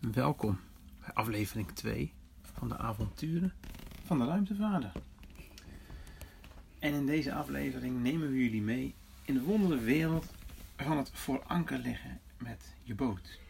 Welkom bij aflevering 2 van de avonturen van de ruimtevader. En in deze aflevering nemen we jullie mee in de wondere wereld van het voor anker liggen met je boot.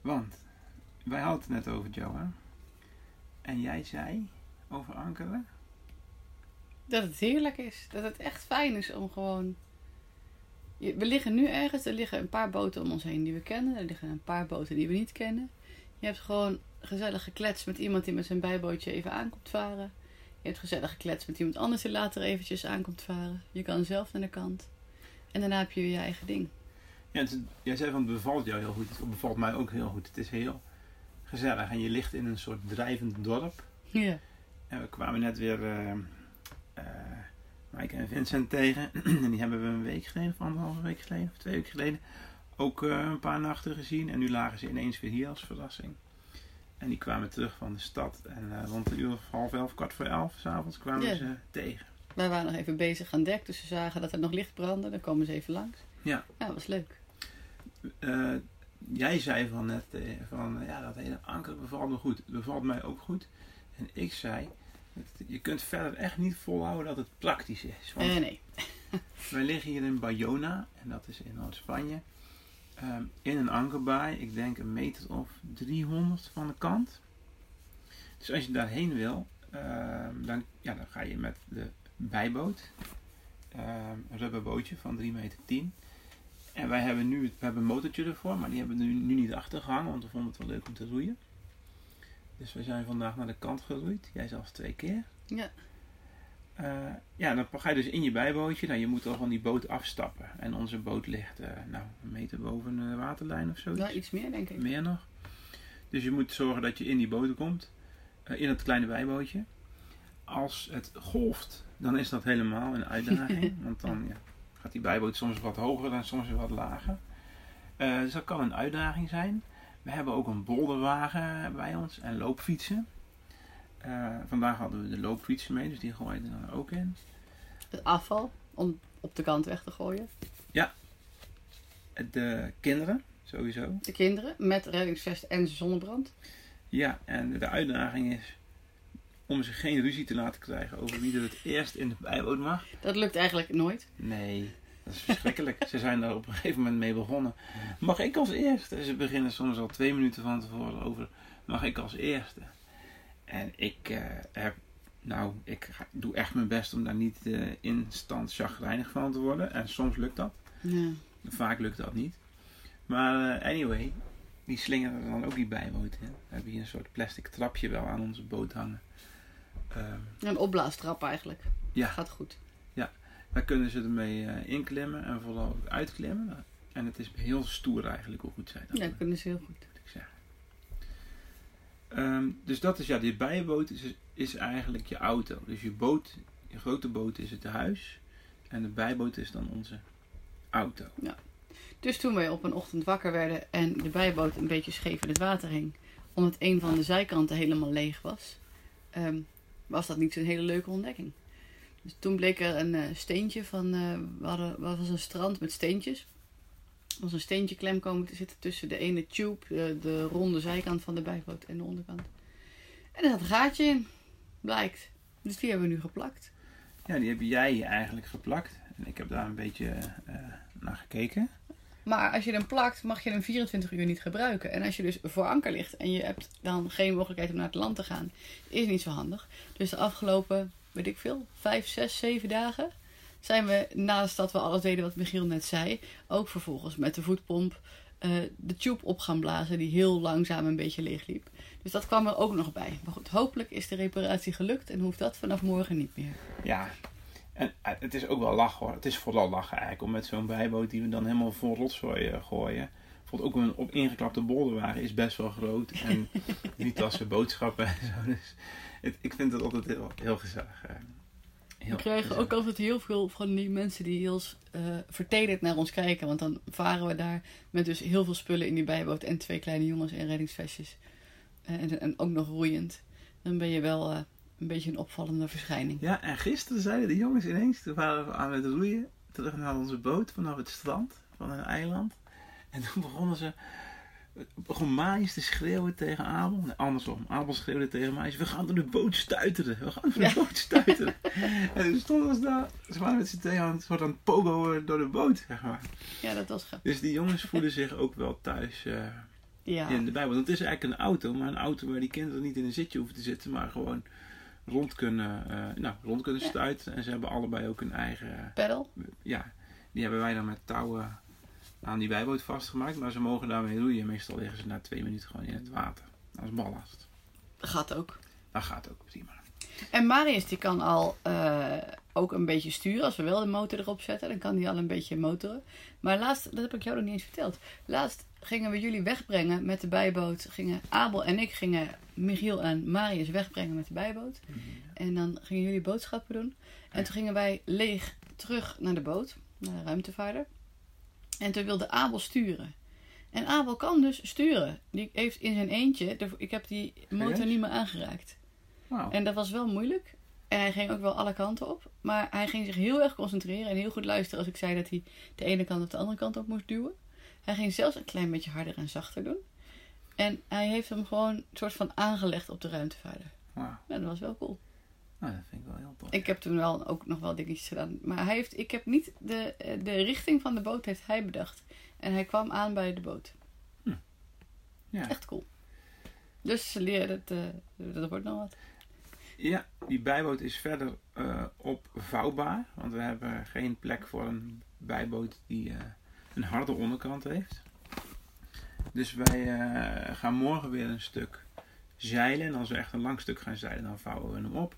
Want wij hadden het net over Johan. En jij zei over ankeren. Dat het heerlijk is. Dat het echt fijn is om gewoon. We liggen nu ergens, er liggen een paar boten om ons heen die we kennen. Er liggen een paar boten die we niet kennen. Je hebt gewoon gezellig gekletst met iemand die met zijn bijbootje even aankomt varen. Je hebt gezellig gekletst met iemand anders die later eventjes aankomt varen. Je kan zelf naar de kant. En daarna heb je je eigen ding. Ja, het, jij zei van het bevalt jou heel goed. Het bevalt mij ook heel goed. Het is heel gezellig. En je ligt in een soort drijvend dorp. Ja. En we kwamen net weer eh, Mike en Vincent tegen. en die hebben we een week geleden, of anderhalve week geleden, of twee weken geleden, ook eh, een paar nachten gezien. En nu lagen ze ineens weer hier als verrassing. En die kwamen terug van de stad. En eh, rond een uur of half elf, kwart voor elf, s'avonds kwamen Ja. ze tegen. Wij waren nog even bezig aan dek, dus ze zagen dat er nog licht brandde. Dan komen ze even langs. Ja. Ja, dat was leuk. Eh, jij zei van net van ja, dat hele anker bevalt me goed. Bevalt mij ook goed. En ik zei, je kunt verder echt niet volhouden dat het praktisch is. Want Eh, nee. Wij liggen hier in Bayona, en dat is in Noord-Spanje. Ehm, in een ankerbaai, ik denk een meter of 300 van de kant. Dus als je daarheen wil, ehm, dan, ja, dan ga je met de bijboot. Ehm, een rubberbootje van 3 meter 10. En wij hebben nu we hebben een motortje ervoor, maar die hebben we nu, nu niet achtergehangen, want we vonden het wel leuk om te roeien. Dus we zijn vandaag naar de kant geroeid. Jij zelfs twee keer. Ja. Eh, ja, dan ga je dus in je bijbootje. Nou, je moet al van die boot afstappen. En onze boot ligt eh, nou, een meter boven de waterlijn of zoiets. Nou, iets meer denk ik. Meer nog. Dus je moet zorgen dat je in die boot komt. eh, in het kleine bijbootje. Als het golft, dan is dat helemaal een uitdaging. want dan ja, gaat die bijboot soms wat hoger en soms wat lager. Eh, dus dat kan een uitdaging zijn. We hebben ook een bolderwagen bij ons en loopfietsen. Eh, vandaag hadden we de loopfietsen mee, dus die gooien er dan ook in. Het afval om op de kant weg te gooien. De kinderen, sowieso. De kinderen met reddingsvest en zonnebrand. Ja, en de uitdaging is om ze geen ruzie te laten krijgen over wie er het eerst in de bijboot mag. Dat lukt eigenlijk nooit. Nee, dat is verschrikkelijk. ze zijn daar op een gegeven moment mee begonnen. Mag ik als eerste? Ze beginnen soms al twee minuten van tevoren over, mag ik als eerste? En ik eh, heb, nou, ik ga- doe echt mijn best om daar niet eh, instant chagrijnig van te worden. En soms lukt dat. Ja. Vaak lukt dat niet. Maar eh, anyway, die slingeren er dan ook die bijboot in. We hebben hier een soort plastic trapje wel aan onze boot hangen. Ehm, Een opblaastrap eigenlijk. ja, Gaat goed. Daar kunnen ze ermee eh, inklimmen en vooral ook uitklimmen. En het is heel stoer eigenlijk hoe goed zij dat Ja, kunnen ze heel goed. moet ik zeggen. Ehm, dus dat is ja, die bijboot is, is eigenlijk je auto. Dus je boot, je grote boot is het huis. En de bijboot is dan onze auto. Dus toen wij op een ochtend wakker werden en de bijboot een beetje scheef in het water hing, omdat een van de zijkanten helemaal leeg was, ehm, was dat niet zo'n hele leuke ontdekking. Dus toen bleek er een eh, steentje van, eh we hadden, wat was een strand met steentjes. Er was een steentje klem komen te zitten tussen de ene tube, de, de ronde zijkant van de bijboot en de onderkant. En er zat een gaatje in, blijkt. Dus die hebben we nu geplakt. Ja, die heb jij eigenlijk geplakt. En ik heb daar een beetje eh, naar gekeken. Maar als je hem plakt, mag je hem 24 uur niet gebruiken. En als je dus voor anker ligt en je hebt dan geen mogelijkheid om naar het land te gaan, is niet zo handig. Dus de afgelopen, weet ik veel, 5, 6, 7 dagen zijn we naast dat we alles deden wat Michiel net zei, ook vervolgens met de voetpomp eh, de tube op gaan blazen die heel langzaam een beetje leeg liep. Dus dat kwam er ook nog bij. Maar goed, hopelijk is de reparatie gelukt en hoeft dat vanaf morgen niet meer. Ja, en eh, het is ook wel lachen hoor. Het is vooral lachen eigenlijk om met zo'n bijboot die we dan helemaal vol rotzooi eh, gooien. Bijvoorbeeld ook een op ingeklapte bolderwagen is best wel groot. En niet als ze boodschappen en zo. Dus het, ik vind het altijd heel, heel gezellig. eh. Heel We krijgen gezellig. ook altijd heel veel van die mensen die heel eh vertederd naar ons kijken. Want dan varen we daar met dus heel veel spullen in die bijboot. En twee kleine jongens in reddingsvestjes. Eh, en, en ook nog roeiend. Dan ben je wel eh, een beetje een opvallende verschijning. Ja, en gisteren zeiden de jongens ineens, toen waren we aan het roeien, terug naar onze boot vanaf het strand van een eiland. En toen begonnen ze begon Marius te schreeuwen tegen Abel. Nee, andersom. Abel schreeuwde tegen Marius. We gaan door de boot stuiteren. We gaan door de Ja. boot stuiteren. en toen stonden ze daar. Ze waren met z'n tweeën aan het soort aan pogo door de boot, zeg maar. Ja, dat was grappig. Dus die jongens voelen zich ook wel thuis Ja. in de Bijbel. Want het is eigenlijk een auto, maar een auto waar die kinderen niet in een zitje hoeven te zitten, maar gewoon rond kunnen, eh, nou, rond kunnen Ja. stuiten. En ze hebben allebei ook een eigen, Pedal. ja, die hebben wij dan met touwen aan die bijboot vastgemaakt. Maar ze mogen daarmee roeien. Meestal liggen ze na twee minuten gewoon in het water. Als ballast. Gaat ook. Dat gaat ook prima. En Marius die kan al eh, ook een beetje sturen. Als we wel de motor erop zetten, dan kan hij al een beetje motoren. Maar laatst, dat heb ik jou nog niet eens verteld. Laatst gingen we jullie wegbrengen met de bijboot. Gingen Abel en ik gingen Michiel en Marius wegbrengen met de bijboot. En dan gingen jullie boodschappen doen. En toen gingen wij leeg terug naar de boot, naar de ruimtevaarder. En toen wilde Abel sturen. En Abel kan dus sturen. Die heeft in zijn eentje, ik heb die motor niet meer aangeraakt. En dat was wel moeilijk. En hij ging ook wel alle kanten op. Maar hij ging zich heel erg concentreren en heel goed luisteren als ik zei dat hij de ene kant of de andere kant op moest duwen. Hij ging zelfs een klein beetje harder en zachter doen. En hij heeft hem gewoon een soort van aangelegd op de ruimtevaarder. Nou, dat was wel cool. Nou, dat vind ik wel heel tof. Ik heb toen wel ook nog wel dingetjes gedaan. Maar hij heeft, ik heb niet de, de richting van de boot heeft hij bedacht. En hij kwam aan bij de boot. Ja. Echt cool. Dus het, eh, dat wordt nog wat. ja, die bijboot is verder eh, opvouwbaar. Want we hebben geen plek voor een bijboot die eh, een harde onderkant heeft. Dus wij eh, gaan morgen weer een stuk zeilen. En als we echt een lang stuk gaan zeilen, dan vouwen we hem op.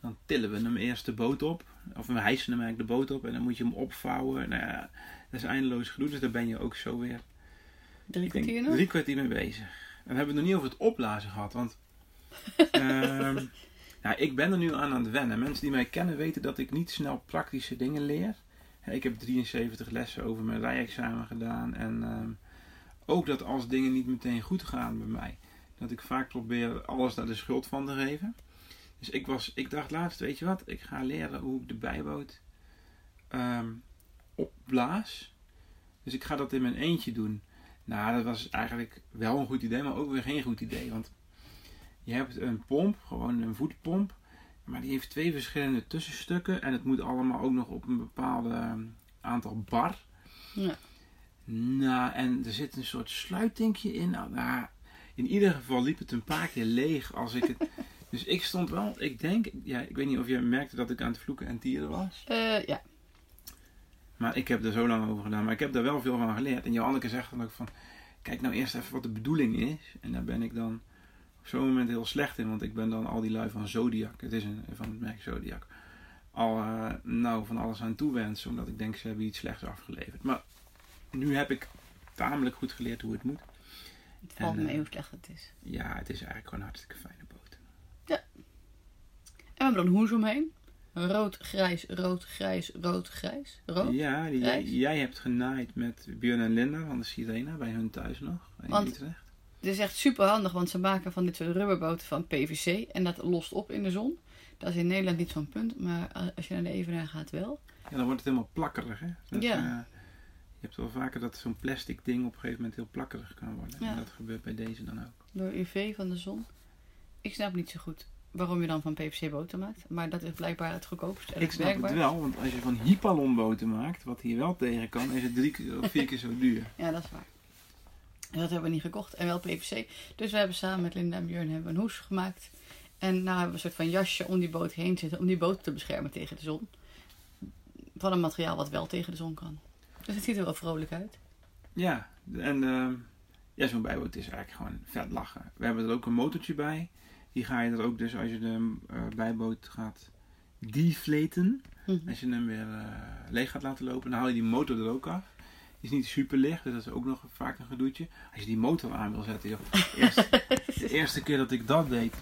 Dan tillen we hem eerst de boot op. Of we hijsen hem eigenlijk de boot op. En dan moet je hem opvouwen. Nou ja, dat is eindeloos gedoe. Dus daar ben je ook zo weer Drie kwartier nog? drie kwartier mee bezig. En dan hebben we het nog niet over het opblazen gehad. Want nou, ik ben er nu aan aan het wennen. Mensen die mij kennen weten dat ik niet snel praktische dingen leer. Ik heb 73 lessen over mijn rijexamen gedaan. En ehm, ook dat als dingen niet meteen goed gaan bij mij. Dat ik vaak probeer alles daar de schuld van te geven. Dus ik, was, ik dacht laatst, weet je wat? Ik ga leren hoe ik de bijboot ehm, opblaas. Dus ik ga dat in mijn eentje doen. Nou, dat was eigenlijk wel een goed idee, maar ook weer geen goed idee. Want je hebt een pomp, gewoon een voetpomp. Maar die heeft twee verschillende tussenstukken. En het moet allemaal ook nog op een bepaald aantal bar. Ja. Nou, en er zit een soort sluitingje in. Nou, nou, in ieder geval liep het een paar keer leeg als ik het... Dus ik stond wel, ik denk, ja, ik weet niet of je merkte dat ik aan het vloeken en tieren was. Eh, ja. Maar ik heb er zo lang over gedaan. Maar ik heb daar wel veel van geleerd. En Joanneke zegt dan ook van... Kijk nou eerst even wat de bedoeling is. En daar ben ik dan op zo'n moment heel slecht in. Want ik ben dan al die lui van Zodiac. Het is een, van het merk Zodiac. Al eh, nou van alles aan toewensen. Omdat ik denk ze hebben iets slechts afgeleverd. Maar nu heb ik tamelijk goed geleerd hoe het moet. Het valt En, mee eh, hoe slecht het is. Ja, het is eigenlijk gewoon hartstikke fijne hebben er een hoes omheen. Rood, grijs, rood, grijs, rood, grijs. Rood. Ja, die, jij, Grijs. jij hebt genaaid met Björn en Linda van de Sirena. Bij hun thuis nog. In Want- Utrecht. Het is echt super handig, want ze maken van dit soort rubberboten van PVC. En dat lost op in de zon. Dat is in Nederland niet zo'n punt, maar als je naar de Evenaar gaat wel. Ja, dan wordt het helemaal plakkerig, hè? Dat, Ja. eh, je hebt wel vaker dat zo'n plastic ding op een gegeven moment heel plakkerig kan worden. Ja. En dat gebeurt bij deze dan ook. Door UV van de zon. Ik snap niet zo goed waarom je dan van PVC boten maakt. Maar dat is blijkbaar het goedkoopst en Ik snap werkbaar. het wel, want als je van hypalonboten maakt, wat hier wel tegen kan, is het drie of vier keer zo duur. Ja, dat is waar. En dat hebben we niet gekocht. En wel PVC. Dus we hebben samen met Linda en Björn hebben we een hoes gemaakt. En nou hebben we een soort van jasje om die boot heen zitten. Om die boot te beschermen tegen de zon. Van een materiaal wat wel tegen de zon kan. Dus het ziet er wel vrolijk uit. Ja, en ehm, ja, zo'n bijboot is eigenlijk gewoon vet lachen. We hebben er ook een motortje bij. Die ga je er ook dus als je de eh, bijboot gaat deflaten. Mhm. Als je hem weer eh, leeg gaat laten lopen, dan haal je die motor er ook af. Die is niet super licht, dus dat is ook nog vaak een gedoetje. Als je die motor aan wil zetten, joh. Eerst, de eerste keer dat ik dat deed,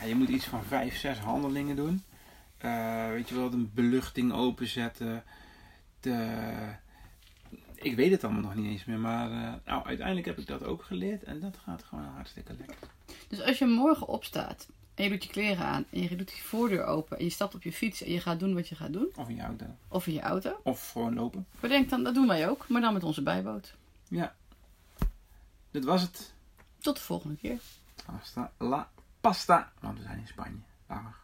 ja, je moet iets van vijf, zes handelingen doen. Eh, weet je wel, de beluchting openzetten. De... Ik weet het allemaal nog niet eens meer, maar nou, uiteindelijk heb ik dat ook geleerd en dat gaat gewoon hartstikke lekker. Dus als je morgen opstaat en je doet je kleren aan en je doet je voordeur open en je stapt op je fiets en je gaat doen wat je gaat doen, Of in je auto. of in je auto, Of gewoon lopen. bedenk dan, dat doen wij ook, maar dan met onze bijboot. Ja. dit was het. Tot de volgende keer. Hasta la pasta. Want we zijn in Spanje. Dag.